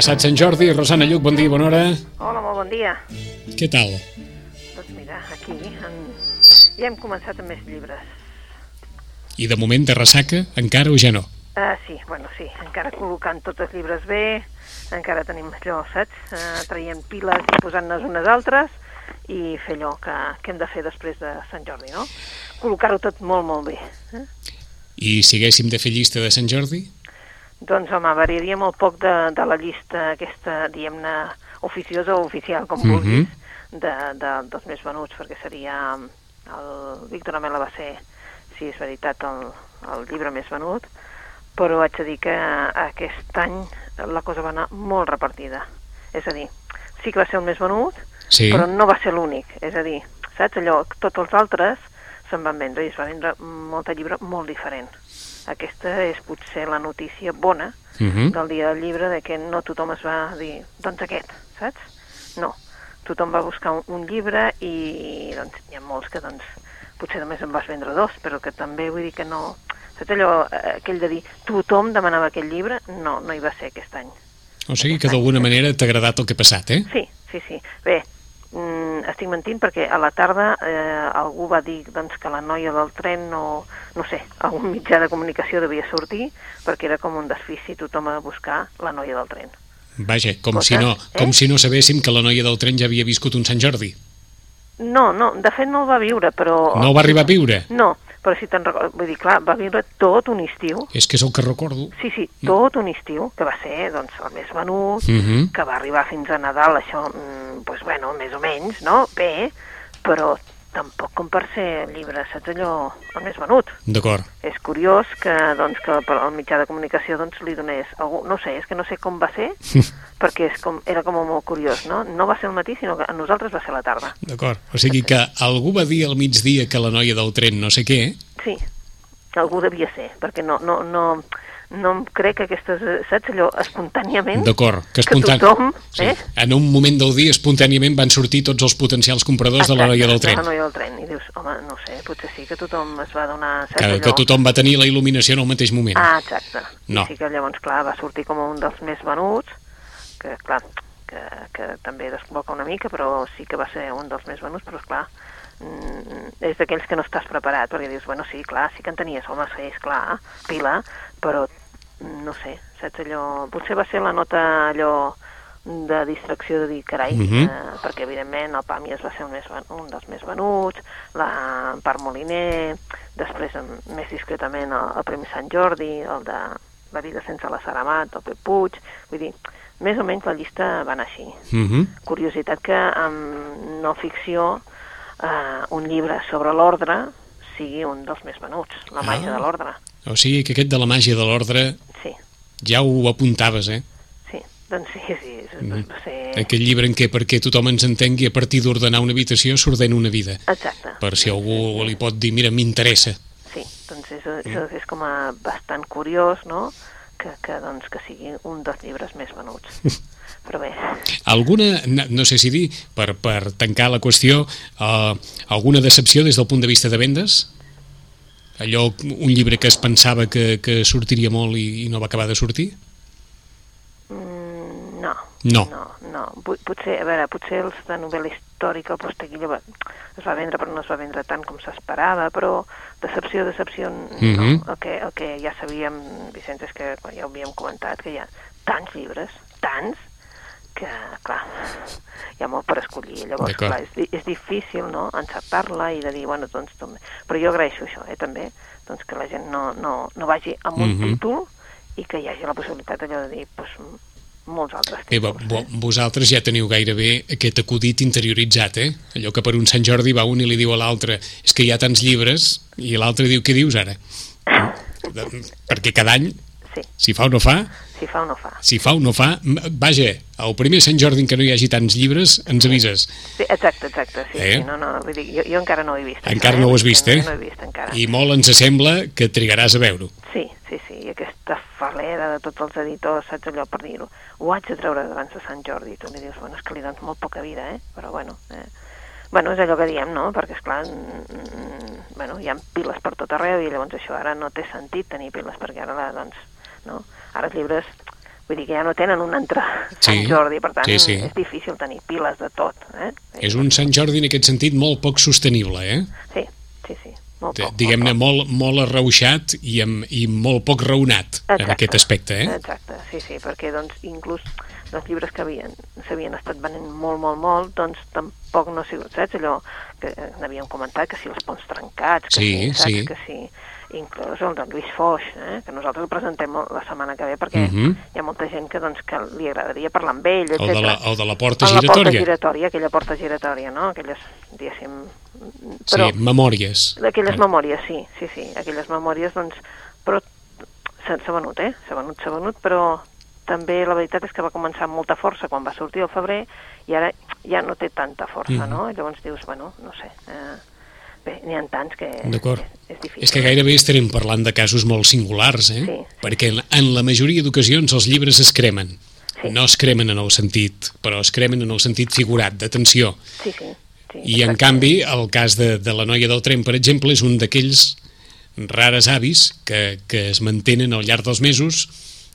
Passat Sant Jordi, Rosana Lluc, bon dia, bona hora. Hola, molt bon dia. Què tal? Doncs mira, aquí en... ja hem començat amb més llibres. I de moment de ressaca, encara o ja no? Uh, sí, bueno, sí, encara col·locant tots els llibres bé, encara tenim allò, saps? Uh, traient piles i posant-ne unes altres i fer allò que, que hem de fer després de Sant Jordi, no? Col·locar-ho tot molt, molt bé. Eh? I si haguéssim de fer llista de Sant Jordi? Doncs, home, variaria molt poc de, de la llista aquesta, diguem-ne, oficiosa o oficial, com Mhm. vulguis, de, de, dels més venuts, perquè seria... El Víctor Amela va ser, si és veritat, el, el llibre més venut, però haig de dir que aquest any la cosa va anar molt repartida. És a dir, sí que va ser el més venut, Sí. però no va ser l'únic. És a dir, saps allò? Tots els altres se'n van vendre i es va vendre molta llibre molt diferent. Aquesta és potser la notícia bona Mhm. del dia del llibre de que no tothom es va dir, doncs aquest, saps? No, tothom va buscar un, un llibre i doncs hi ha molts que doncs potser només en vas vendre dos, però que també vull dir que no... Saps allò, eh, aquell de dir, tothom demanava aquell llibre? No, no hi va ser aquest any. O sigui que d'alguna manera t'ha agradat el que ha passat, eh? Sí, sí, sí. Bé, mm, estic mentint perquè a la tarda eh, algú va dir doncs, que la noia del tren no, no sé, algun mitjà de comunicació devia sortir perquè era com un desfici tothom a buscar la noia del tren. Vaja, com Coses, si, no, eh? com si no sabéssim que la noia del tren ja havia viscut un Sant Jordi. No, no, de fet no el va viure, però... No va arribar a viure. No, però si te'n recordes, vull dir, clar, va viure tot un estiu, És que és el que recordo. sí, sí, tot un estiu, que va ser, doncs, el més venut, Mhm. que va arribar fins a Nadal, això, mm, doncs, bueno, més o menys, no? Bé, però tampoc com per ser llibre, saps allò, el més venut. D'acord. És curiós que, doncs, que per el mitjà de comunicació doncs, li donés algú, no sé, és que no sé com va ser, perquè és com, era com molt curiós, no? No va ser el matí, sinó que a nosaltres va ser la tarda. D'acord. O sigui que algú va dir al migdia que la noia del tren no sé què, Sí, algú devia ser, perquè no, no, no, no em crec que aquestes, saps, allò, espontàniament, d'acord, que que espontani... tothom, sí. eh? En un moment del dia, espontàniament, van sortir tots els potencials compradors de la noia del tren. De la noia del tren, i dius, home, no sé, potser sí que tothom es va donar, saps, Que, allò... que tothom va tenir la il·luminació en el mateix moment. Ah, exacte. No. I sí que llavors, clar, va sortir com un dels més venuts, que, clar, que, que també descol·loca una mica, però sí que va ser un dels més venuts, però, clar, mm, és d'aquells que no estàs preparat, perquè dius, bueno, sí, clar, sí que en tenies, home, sí, és clar, pila, però, no sé, saps allò... Potser va ser la nota allò de distracció de dir, carai, Mhm. eh, perquè evidentment el Pàmies va ser un, més, un dels més venuts, la Parc Moliner, després més discretament el, el Premi Sant Jordi, el de La vida sense la Saramat, el Pep Puig, vull dir, més o menys la llista va anar així. Mhm. Curiositat que amb no ficció eh, un llibre sobre l'ordre sigui un dels més venuts, la màgia Ah. de l'ordre. O sigui que aquest de la màgia de l'ordre Sí, ja ho apuntaves, eh? sí, doncs sí, sí, és, Mhm. va ser... Aquest llibre en què, perquè tothom ens entengui, a partir d'ordenar una habitació s'ordena una vida. Exacte. Per si algú li pot dir, mira, m'interessa. Sí, doncs és, és, és com a bastant curiós, no?, que, que, doncs, que sigui un dels llibres més venuts. Però bé, Alguna, no no sé si dir, per, per tancar la qüestió, uh, alguna decepció des del punt de vista de vendes? Allò, un llibre que es pensava que, que sortiria molt i, i no va acabar de sortir? mm, no. No. No, no. Potser, a veure, potser els de novel·la històrica, el Posteguillo, va, es va vendre, però no es va vendre tant com s'esperava, però decepció, decepció, no. Mhm. el, que, el que ja sabíem, Vicenç, és que ja ho havíem comentat, que hi ha tants llibres, tants, que, clar, hi ha molt per escollir. Llavors, clar, és, és difícil, no?, encertar-la i de dir, bueno, doncs, també. Però jo agraeixo això, eh, també, doncs que la gent no, no, no vagi amb un Mhm. títol i que hi hagi la possibilitat allò de dir pues, molts altres títols. vo- vosaltres ja teniu gairebé aquest acudit interioritzat, eh? Allò que per un Sant Jordi va un i li diu a l'altre és que hi ha tants llibres, i l'altre diu què dius ara? Perquè cada any, Sí, si fa o no fa, si fa o no fa. si fa o no fa, vaja, el primer Sant Jordi en què no hi hagi tants llibres, ens avises. Sí, exacte, exacte, sí, Eh? sí, no, no, vull dir, jo, jo encara no ho he vist. Encara això, no ho has vist, eh? No ho he vist encara. I molt ens sembla que trigaràs a veure-ho. Sí, sí, sí, i aquesta falera de tots els editors, saps allò per dir-ho, ho haig de treure abans de Sant Jordi, tu li dius, bueno, és que li dones molt poca vida, eh? Però bueno, eh? Bueno, és allò que diem, no? Perquè, esclar, mm, bueno, hi ha piles per tot arreu i llavors això ara no té sentit tenir piles perquè ara, doncs, no? Ara els llibres, vull dir que ja no tenen un altre Sant Sí, Jordi, per tant, sí, sí. és difícil tenir piles de tot, eh? És un Sant Jordi en aquest sentit molt poc sostenible, eh? Sí, sí, sí. Diguem-ne, molt molt, arreuixat i, amb, i molt poc raonat en Exacte, aquest aspecte, eh? Exacte, sí, sí, perquè doncs inclús els llibres que havien s'havien estat venent molt, molt, molt, doncs tampoc no ha sigut, saps, allò que n'havíem comentat, que si els ponts trencats, que Sí, si, saps, sí. que si inclús el de Lluís Foix, eh, que nosaltres el presentem la setmana que ve perquè Mhm. hi ha molta gent que, doncs, que li agradaria parlar amb ell, etc. El de la, el de la porta la porta giratòria. giratòria, aquella porta giratòria, no? Aquelles, diguéssim... Sí, Però, memòries. D'aquelles Eh, memòries, sí, sí, sí, aquelles memòries, doncs, però s'ha venut, eh? S'ha venut, s'ha venut, però també la veritat és que va començar amb molta força quan va sortir al febrer i ara ja no té tanta força, Mhm. no? I llavors dius, bueno, no sé, eh, bé, n'hi ha tants que és, és difícil. És que gairebé estarem parlant de casos molt singulars, eh? Sí, sí. Perquè en, en la majoria d'ocasions els llibres es cremen. Sí. No es cremen en el sentit, però es cremen en el sentit figurat, d'atenció. Sí, sí. sí I en canvi, el cas de, de la noia del tren, per exemple, és un d'aquells rares avis que, que es mantenen al llarg dels mesos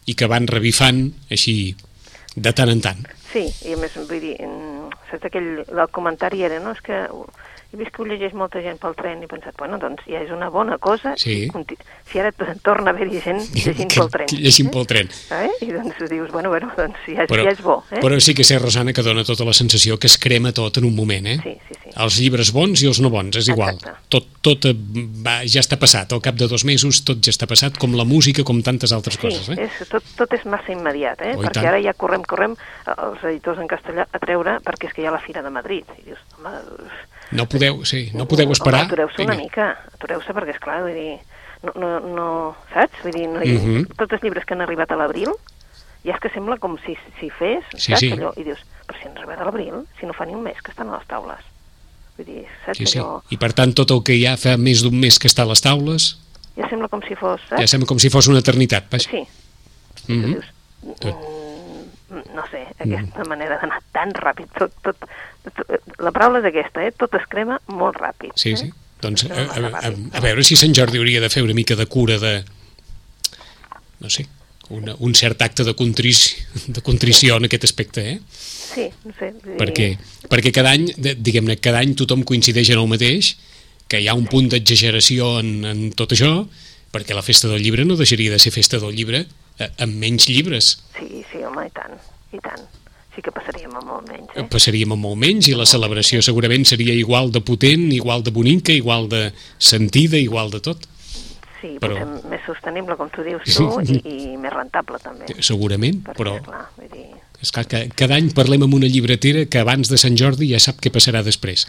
i que van revifant així de tant en tant. Sí, i a més, vull dir, saps aquell, el comentari era, no, és que he vist que ho llegeix molta gent pel tren i he pensat, bueno, doncs ja és una bona cosa Sí. si, ara torna a haver-hi gent llegint Que- pel tren. que llegint pel tren. Eh? I doncs dius, bueno, bueno, doncs ja, Però, ja és bo, eh? però sí que sé, Rosana, que dona tota la sensació que es crema tot en un moment, eh? Sí, sí, sí. Els llibres bons i els no bons, és igual. Exacte. Tot, tot eh, va, ja està passat. Al cap de dos mesos tot ja està passat, com la música, com tantes altres Sí, coses. Eh? és, tot, tot és massa immediat, eh? Oh, perquè tant. ara ja correm, correm eh, els editors en castellà a treure, perquè és que hi ha la Fira de Madrid. I dius, home, No podeu, sí, no podeu esperar. Atureu-se una mica, atureu-se perquè, és clar, vull dir, no, no, no, saps? Vull dir, no hi, Mhm. tots els llibres que han arribat a l'abril, ja és que sembla com si, si fes, Sí, saps? sí. Allò, I dius, però si han arribat a l'abril, si no fa ni un mes que estan a les taules. Vull dir, saps? Sí, sí. Allò, I per tant, tot el que ja fa més d'un mes que està a les taules, ja sembla com si fos, ja saps? sembla com si fos una eternitat. Vaja. Sí. Mhm. Tu dius, Tot. Mm, no sé, aquesta manera d'anar tan ràpid, tot, tot, tot, la paraula és aquesta, eh? Tot es crema molt ràpid. Sí, eh? sí. Doncs a, a, a, a veure si Sant Jordi hauria de fer una mica de cura de... No sé, una, un cert acte de, contrici, de contrició en aquest aspecte, eh? Sí, no sé. dir- perquè, perquè cada any, diguem-ne, cada any tothom coincideix en el mateix, que hi ha un punt d'exageració en, en tot això, perquè la festa del llibre no deixaria de ser festa del llibre eh, amb menys llibres. Sí, sí, home, i tant, i tant. Sí que passaríem a molt menys, eh? Passaríem amb molt menys i la celebració segurament seria igual de potent, igual de bonica, igual de sentida, igual de tot. Sí, però- potser més sostenible, com tu dius tu, i, i més rentable, també. Segurament, Perquè, però clar, vull dir... és clar que cada any parlem amb una llibretera que abans de Sant Jordi ja sap què passarà després.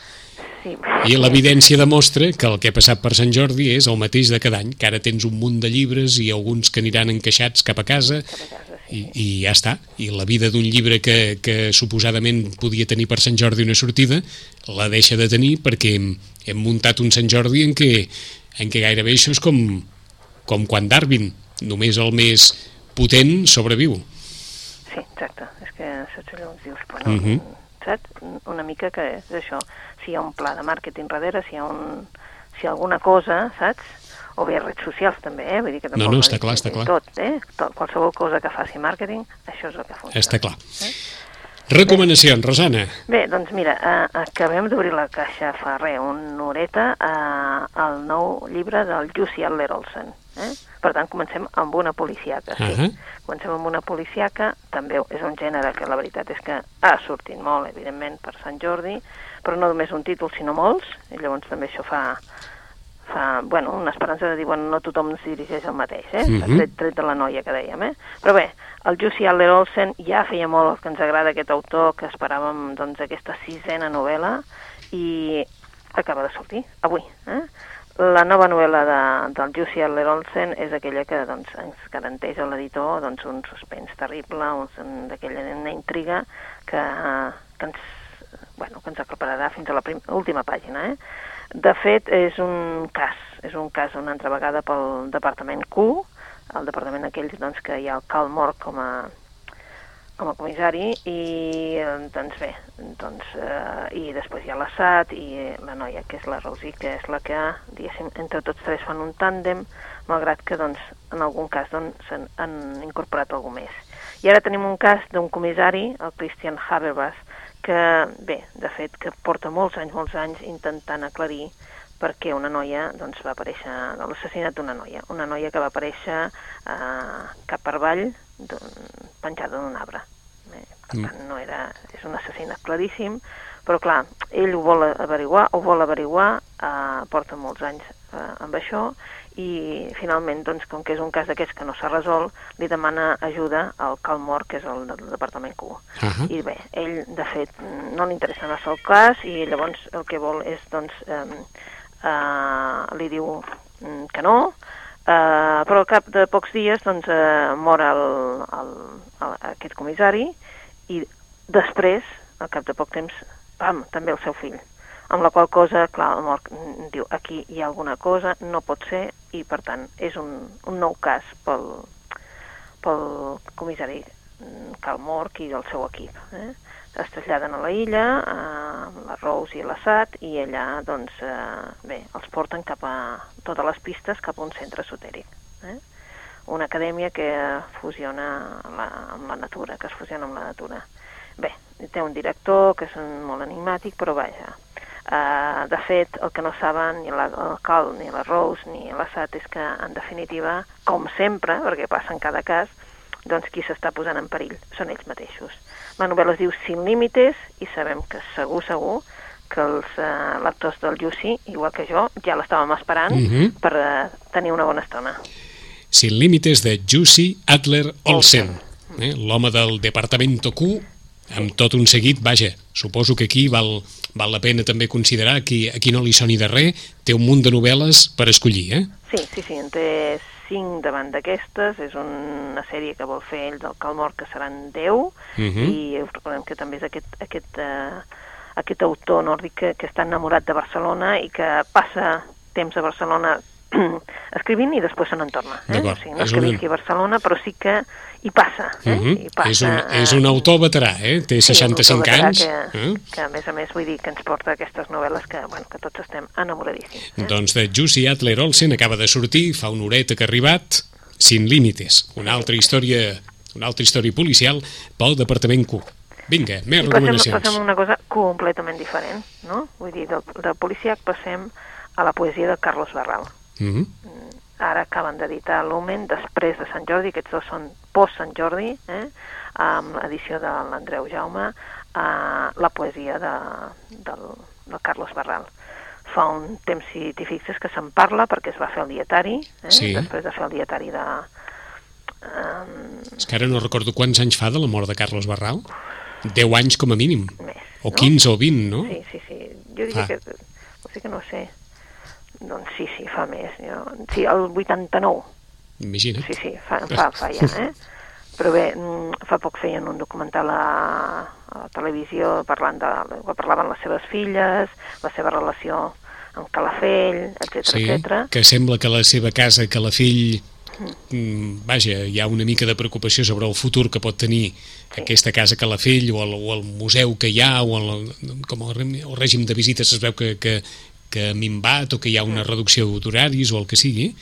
Sí, I l'evidència demostra que el que ha passat per Sant Jordi és el mateix de cada any, que ara tens un munt de llibres i alguns que aniran encaixats cap a casa Cap a casa, i, i ja està. I la vida d'un llibre que, que suposadament podia tenir per Sant Jordi una sortida, la deixa de tenir perquè hem, hem muntat un Sant Jordi en què, en què gairebé això és com, com quan Darwin, només el més potent sobreviu. Sí, exacte. És que saps allò, dius, bueno, Mhm. saps? Una mica que és això. Si hi ha un pla de màrqueting darrere, si hi ha, un, si hi ha alguna cosa, saps? O bé redes socials també, eh? Vull dir que No, no, està clar, està clar. Tot, eh? Tot, qualsevol cosa que faci màrqueting, això és el que funciona. Està clar. Recomanacions, Rosana. Bé, doncs mira, eh, acabem d'obrir la caixa fa res, una horeta, eh, el nou llibre del Jussi Adler Olsen. Eh? Per tant, comencem amb una policiaca. Sí. Ahà. Comencem amb una policiaca, també és un gènere que la veritat és que ha sortit molt, evidentment, per Sant Jordi, però no només un títol, sinó molts, i llavors també això fa, fa, bueno, una esperança de dir, bueno, no tothom s'hi dirigeix al mateix, eh? Mm. -hmm. tret, tret de la noia que dèiem, eh? Però bé, el Jussi Adler Olsen ja feia molt el que ens agrada aquest autor, que esperàvem, doncs, aquesta sisena novel·la, i acaba de sortir, avui, eh? La nova novel·la de, del Jussi Adler Olsen és aquella que doncs, ens garanteix a l'editor doncs, un suspens terrible, un- d'aquella una intriga que, que, ens, bueno, que ens aclapararà fins a la última pàgina. Eh? De fet, és un cas, és un cas una altra vegada pel Departament Q, el departament aquells doncs, que hi ha el Cal Mort com a, com a comissari i eh, doncs bé, doncs, eh, i després hi ha l'Assad i la noia que és la Rosie, que és la que diguéssim, entre tots tres fan un tàndem malgrat que doncs, en algun cas doncs, han incorporat algú més. I ara tenim un cas d'un comissari, el Christian Habermas, que bé, de fet, que porta molts anys, molts anys intentant aclarir perquè una noia doncs, va aparèixer, l'assassinat d'una noia, una noia que va aparèixer eh, cap per avall, penjada d'un arbre. Eh, per Mm. tant, no era, és un assassinat claríssim, però clar, ell ho vol averiguar, ho vol averiguar, eh, porta molts anys eh, amb això, i finalment, doncs, com que és un cas d'aquests que no s'ha resolt, li demana ajuda al Cal Mort, que és el del Departament Q. Ahà. I bé, ell, de fet, no li interessa massa el cas i llavors el que vol és, doncs, eh, eh, li diu mm, que no, eh, però al cap de pocs dies, doncs, eh, mor el, el, el, aquest comissari i després, al cap de poc temps, pam, també el seu fill. Amb la qual cosa, clar, el mort diu, aquí hi ha alguna cosa, no pot ser, i per tant és un, un nou cas pel, pel comissari mm, Cal Morc i el seu equip. Eh? Es traslladen a la illa, eh, la Rose i l'Assad, i allà, doncs, eh, bé, els porten cap a totes les pistes cap a un centre esotèric. Eh? Una acadèmia que fusiona la, amb la natura, que es fusiona amb la natura. Bé, té un director que és molt enigmàtic, però vaja, Uh, de fet, el que no saben ni la, el Cal, ni la Rose, ni l'Assad és que, en definitiva, com sempre, perquè passa en cada cas, doncs qui s'està posant en perill són ells mateixos. La novel·la es diu Sin límites i sabem que segur, segur, que els uh, lectors del Jussi, igual que jo, ja l'estàvem esperant Mhm. per uh, tenir una bona estona. Sin límites de Jussi Adler Olsen, eh? l'home del Departamento Q, amb tot un seguit, vaja, suposo que aquí val, val la pena també considerar que a qui no li soni de res, té un munt de novel·les per escollir, eh? Sí, sí, sí, en té cinc davant d'aquestes, és una sèrie que vol fer ell del Calmor, que seran 10, Mhm. i recordem que també és aquest, aquest, uh, aquest autor nòrdic que, que està enamorat de Barcelona i que passa temps a Barcelona escrivint i després se n'en torna. Eh? O sigui, no és que visqui a Barcelona, però sí que hi passa. Eh? Mhm. Hi passa és, un, és un autor veterà, eh? Té Sí, un 65 autor veterà anys. Que, Eh? que, a més a més, vull dir que ens porta aquestes novel·les que, bueno, que tots estem enamoradíssims. Eh? Doncs de Jussi Adler Olsen acaba de sortir, fa una horeta que ha arribat, Sin límites, una altra història, una altra història policial pel Departament Q. Vinga, més I passem, recomanacions. passem a una cosa completament diferent, no? Vull dir, del, del policíac passem a la poesia de Carlos Barral. Mhm. Ara acaben d'editar l'Omen després de Sant Jordi, aquests dos són post-Sant Jordi, eh? amb l'edició de l'Andreu Jaume, eh, la poesia de, del, del Carlos Barral. Fa un temps, si t'hi fixes, que se'n parla perquè es va fer el dietari, eh? Sí. després de fer el dietari de... Um, És que ara no recordo quants anys fa de la mort de Carlos Barral. 10 anys com a mínim. més, O no? 15 o 20, no? Sí, sí, sí. Jo diria Ah. que... O sigui que no sé. Doncs sí, sí, fa més. Jo... Sí, el 89. Imagina't. Sí, sí, fa, fa, fa ja, eh? Però bé, mm, fa poc feien un documental a, a la televisió parlant de, que parlaven les seves filles, la seva relació amb Calafell, etc Sí, etc. que sembla que la seva casa, que la fill... mm, Vaja, hi ha una mica de preocupació sobre el futur que pot tenir aquesta casa Calafell o el, o el museu que hi ha o el, com el, el règim de visites es veu que, que, que ha minvat o que hi ha una reducció d'horaris o el que sigui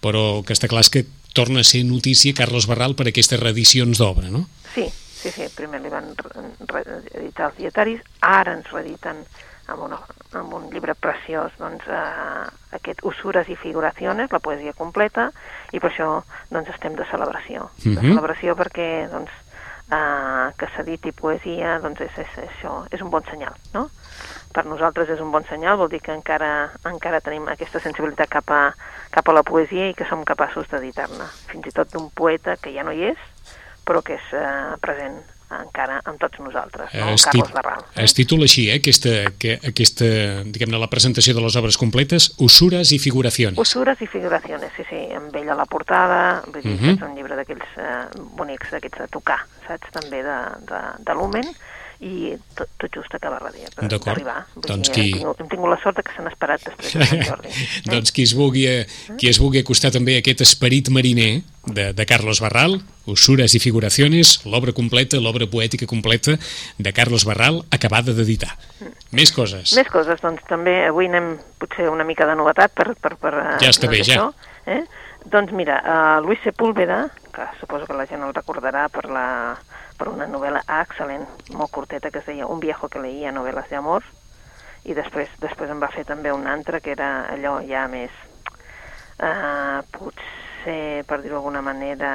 però el que està clar és que torna a ser notícia Carlos Barral per aquestes reedicions d'obra, no? Sí, sí, sí, primer li van reeditar els dietaris, ara ens reediten amb, una, amb un llibre preciós, doncs, eh, aquest Usures i Figuraciones, la poesia completa, i per això doncs, estem de celebració. De Mhm. celebració perquè doncs, eh, que s'editi poesia doncs és, és, això és un bon senyal, no? Per nosaltres és un bon senyal, vol dir que encara, encara tenim aquesta sensibilitat cap a, cap a la poesia i que som capaços d'editar-ne. Fins i tot d'un poeta que ja no hi és, però que és eh, present encara amb tots nosaltres, no? Es, Carlos Barral. es titula així, eh, aquesta, que, aquesta diguem-ne, la presentació de les obres completes, Usures i figuracions. Usures i figuraciones, sí, sí, amb ell a la portada, vull dir, uh Mhm. -huh. és un llibre d'aquells eh, bonics, d'aquests de tocar, saps, també de, de, de Lumen, i tot, tot just acaba d'arribar. Doncs dir, qui- hem, tingut, hem tingut la sort que s'han esperat després de Sant Jordi. Eh? doncs qui es, vulgui, eh, qui es vulgui acostar també a aquest esperit mariner de, de Carlos Barral, Usures i figuraciones, l'obra completa, l'obra poètica completa de Carlos Barral, acabada d'editar. Més coses. Més coses, doncs també avui anem potser una mica de novetat per... per, per eh, Ja està bé, ja. això, Eh? Doncs mira, uh, Luis Sepúlveda, que suposo que la gent el recordarà per, la, per una novel·la excel·lent, molt curteta, que es deia Un viejo que leía novel·les d'amor, i després després en va fer també un altre que era allò ja més uh, potser per dir-ho d'alguna manera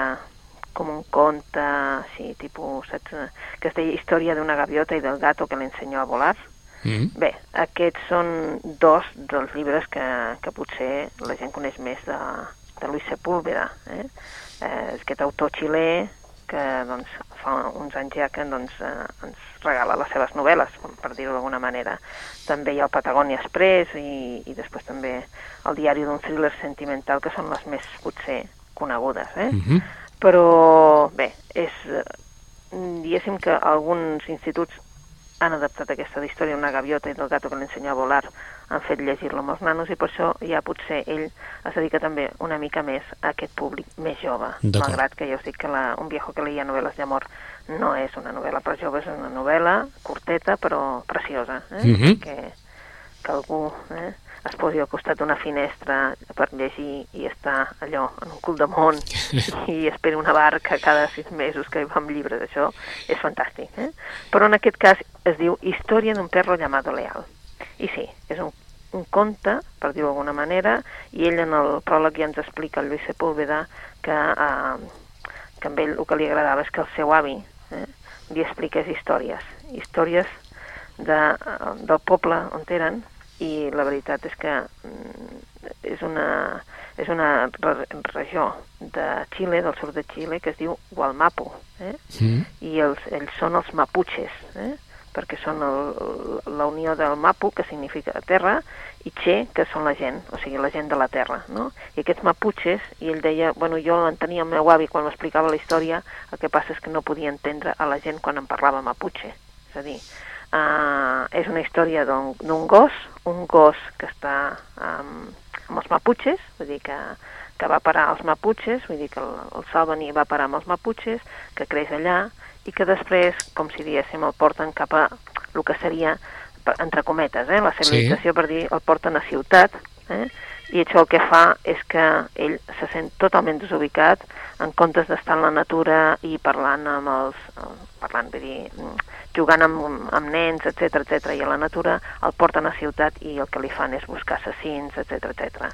com un conte així, tipus, saps? que es deia Història d'una gaviota i del gato que le enseñó a volar Mm. Bé, aquests són dos dels llibres que, que potser la gent coneix més de, de Luis Sepúlveda. Eh? Eh, aquest autor xilè que doncs, fa uns anys ja que doncs, eh, ens regala les seves novel·les, per, dir-ho d'alguna manera. També hi ha el Patagònia Express i, i després també el diari d'un thriller sentimental, que són les més potser conegudes. Eh? Mm -hmm. Però bé, és, eh, diguéssim que alguns instituts han adaptat aquesta història una gaviota i del gato que l'ensenya a volar han fet llegir-lo amb els nanos i per això ja potser ell es dedica també una mica més a aquest públic més jove malgrat que ja us dic que la, un viejo que leia novel·les d'amor no és una novel·la per joves, és una novel·la curteta però preciosa eh? Mhm. que, que algú eh, es posi al costat d'una finestra per llegir i està allò en un cul de món i esperi una barca cada sis mesos que va amb llibres, això és fantàstic. Eh? Però en aquest cas es diu Història d'un perro llamado Leal. I sí, és un, un conte, per dir-ho d'alguna manera, i ell en el pròleg ja ens explica, el Lluís Sepúlveda, que, eh, que a ell el que li agradava és que el seu avi eh, li expliqués històries, històries de, eh, del poble on eren, i la veritat és que mm, és una, és una re regió de Xile, del sud de Xile, que es diu Gualmapu, eh? Mm. i els, ells són els maputxes, eh? Perquè són el, la unió del mapu, que significa terra, i che, que són la gent, o sigui, la gent de la terra, no? I aquests maputxes, i ell deia, bueno, jo l'entenia el meu avi quan m'explicava la història, el que passa és que no podia entendre a la gent quan em parlava maputxe, és a dir, uh, és una història d'un gos, un gos que està um, amb els maputxes, vull dir que, que va parar als maputxes, vull dir que el, el salven i va parar amb els maputxes, que creix allà, i que després, com si diguéssim, el porten cap a el que seria, entre cometes, eh, la civilització, sí. per dir, el porten a ciutat, eh, i això el que fa és que ell se sent totalment desubicat en comptes d'estar en la natura i parlant amb els... parlant, vull dir, mm, jugant amb, amb nens, etc etc i a la natura el porten a ciutat i el que li fan és buscar assassins, etc etc.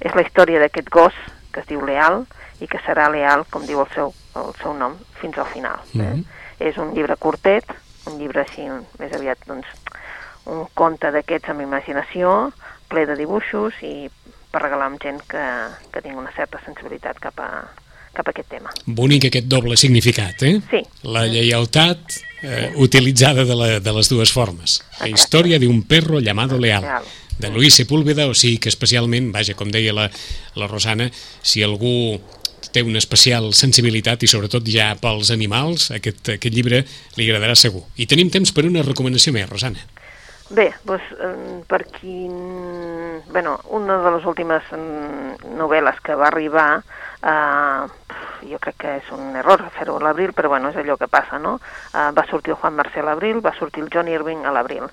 És la història d'aquest gos que es diu Leal i que serà leal, com diu el seu, el seu nom, fins al final. Eh? Mhm. És un llibre curtet, un llibre així més aviat doncs, un conte d'aquests amb imaginació, ple de dibuixos i per regalar amb gent que, que tingui una certa sensibilitat cap a, cap a aquest tema. Bonic aquest doble significat, eh? Sí. La lleialtat eh, utilitzada de, la, de les dues formes. La història d'un perro llamado Leal, Leal. de Luis Sepúlveda, o sigui que especialment, vaja, com deia la, la Rosana, si algú té una especial sensibilitat i sobretot ja pels animals, aquest, aquest llibre li agradarà segur. I tenim temps per una recomanació més, Rosana. Bé, doncs, per qui... Bueno, una de les últimes novel·les que va arribar, eh, jo crec que és un error fer-ho a l'abril, però bueno, és allò que passa, no? Eh, va sortir el Juan Marcel a l'abril, va sortir el John Irving a l'abril.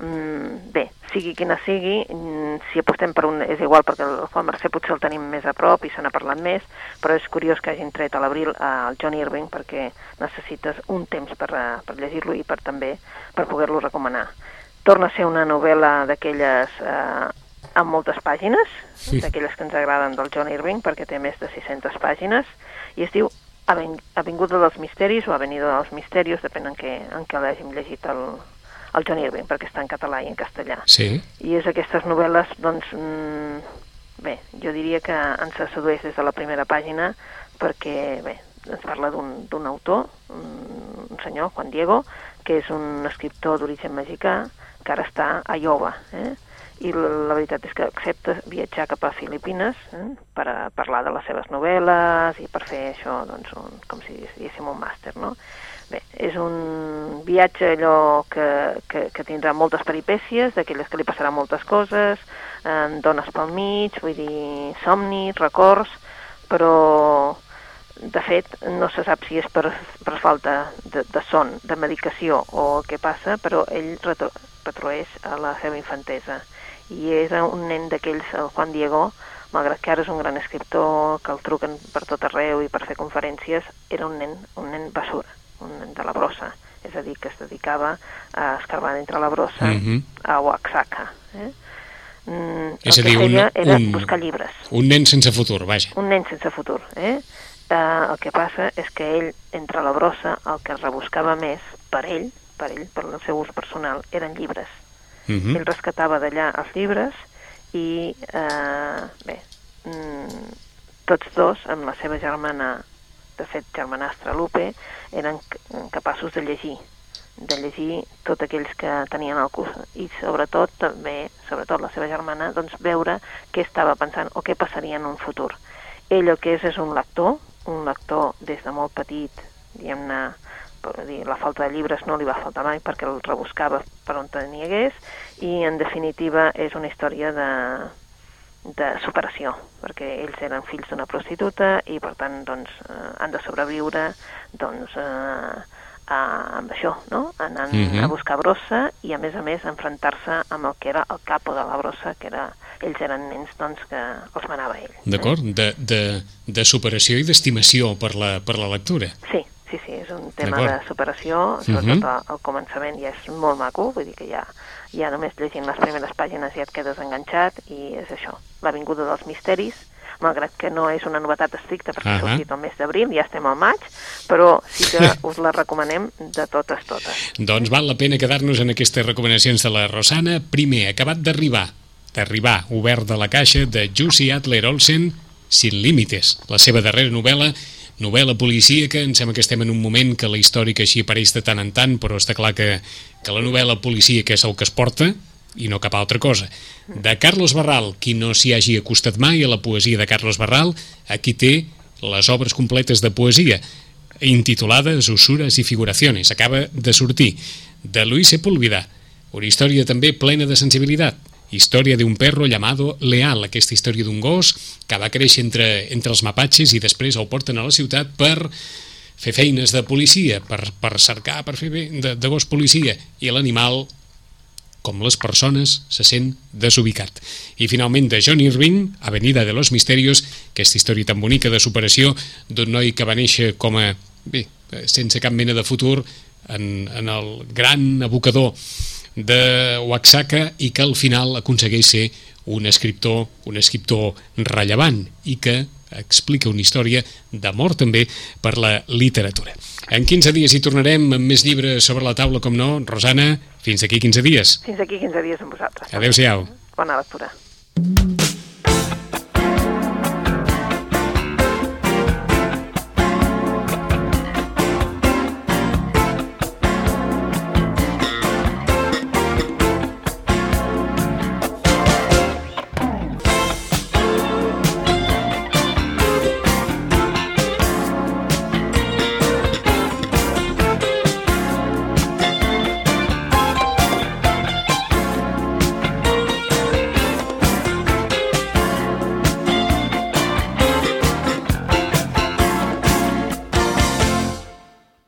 Mm, bé, sigui quina sigui, mm, si apostem per un... És igual, perquè el Juan Mercè potser el tenim més a prop i se n'ha parlat més, però és curiós que hagin tret a l'abril el John Irving perquè necessites un temps per, eh, per llegir-lo i per també per poder-lo recomanar. Torna a ser una novel·la d'aquelles eh, amb moltes pàgines, Sí. d'aquelles que ens agraden del John Irving, perquè té més de 600 pàgines, i es diu Avinguda dels Misteris o Avenida dels Misteris, depèn en què, en què l'hàgim llegit el, el John Irving, perquè està en català i en castellà. Sí. I és aquestes novel·les, doncs, mm, bé, jo diria que ens sedueix des de la primera pàgina perquè, bé, ens parla d'un autor, un, un senyor, Juan Diego, que és un escriptor d'origen mexicà que ara està a Iowa, eh? i la, la veritat és que accepta viatjar cap a Filipines eh? per a parlar de les seves novel·les i per fer això, doncs, un, com si diguéssim un màster, no? Bé, és un viatge allò que, que, que tindrà moltes peripècies, d'aquelles que li passarà moltes coses, eh, dones pel mig, vull dir, somnis, records, però de fet no se sap si és per, per falta de, de son, de medicació o que passa, però ell retro, retroeix a la seva infantesa. I era un nen d'aquells, el Juan Diego, malgrat que ara és un gran escriptor, que el truquen per tot arreu i per fer conferències, era un nen, un nen basura, de la brossa, és a dir, que es dedicava a escarbar entre la brossa Mm -hmm. a Oaxaca. Eh? Mm, És a dir, un- era un- buscar llibres. Un nen sense futur, vaja. Un nen sense futur, eh? Uh, el que passa és que ell, entre la brossa, el que rebuscava més per ell, per ell, per el seu ús personal, eren llibres. Mm Mm. Ell rescatava d'allà els llibres i, uh, bé, mm, tots dos, amb la seva germana, de fet, germanastra Lupe, eren capaços de llegir de llegir tots aquells que tenien el curs i sobretot també, sobretot la seva germana, doncs veure què estava pensant o què passaria en un futur. Ell el que és és un lector, un lector des de molt petit, diguem-ne, la falta de llibres no li va faltar mai perquè el rebuscava per on n'hi hagués i en definitiva és una història de, de superació, perquè ells eren fills d'una prostituta i per tant doncs, eh, han de sobreviure doncs, eh, a, amb això, no? anant Mhm. a buscar brossa i a més a més enfrontar-se amb el que era el capo de la brossa, que era, ells eren nens doncs, que els manava ell. D'acord? De, de, de superació i d'estimació per, la, per la lectura. Sí, un tema de superació, sobretot Mhm. al, al començament ja és molt maco, vull dir que ja, ja només llegint les primeres pàgines ja et quedes enganxat i és això, l'avinguda dels misteris, malgrat que no és una novetat estricta perquè Ahà. ha sortit el mes d'abril, ja estem al maig, però sí que us la recomanem de totes, totes. Doncs val la pena quedar-nos en aquestes recomanacions de la Rosana. Primer, acabat d'arribar, d'arribar, obert de la caixa de Jussi Adler Olsen, Sin límites, la seva darrera novel·la, novel·la policíaca, em sembla que estem en un moment que la històrica així apareix de tant en tant, però està clar que, que la novel·la policíaca és el que es porta, i no cap altra cosa. De Carlos Barral, qui no s'hi hagi acostat mai a la poesia de Carlos Barral, aquí té les obres completes de poesia, intitulades Usures i Figuraciones, acaba de sortir, de Luis Sepúlveda, una història també plena de sensibilitat, història d'un perro llamado Leal, aquesta història d'un gos que va créixer entre, entre els mapatges i després el porten a la ciutat per fer feines de policia, per, per cercar, per fer bé de, de gos policia, i l'animal com les persones se sent desubicat. I finalment de John Irving, Avenida de los Misterios, aquesta història tan bonica de superació d'un noi que va néixer com a, bé, sense cap mena de futur en, en el gran abocador de Oaxaca i que al final aconsegueix ser un escriptor, un escriptor rellevant i que explica una història d'amor també per la literatura. En 15 dies hi tornarem amb més llibres sobre la taula, com no. Rosana, fins aquí 15 dies. Fins aquí 15 dies amb vosaltres. Adéu-siau. Bona lectura.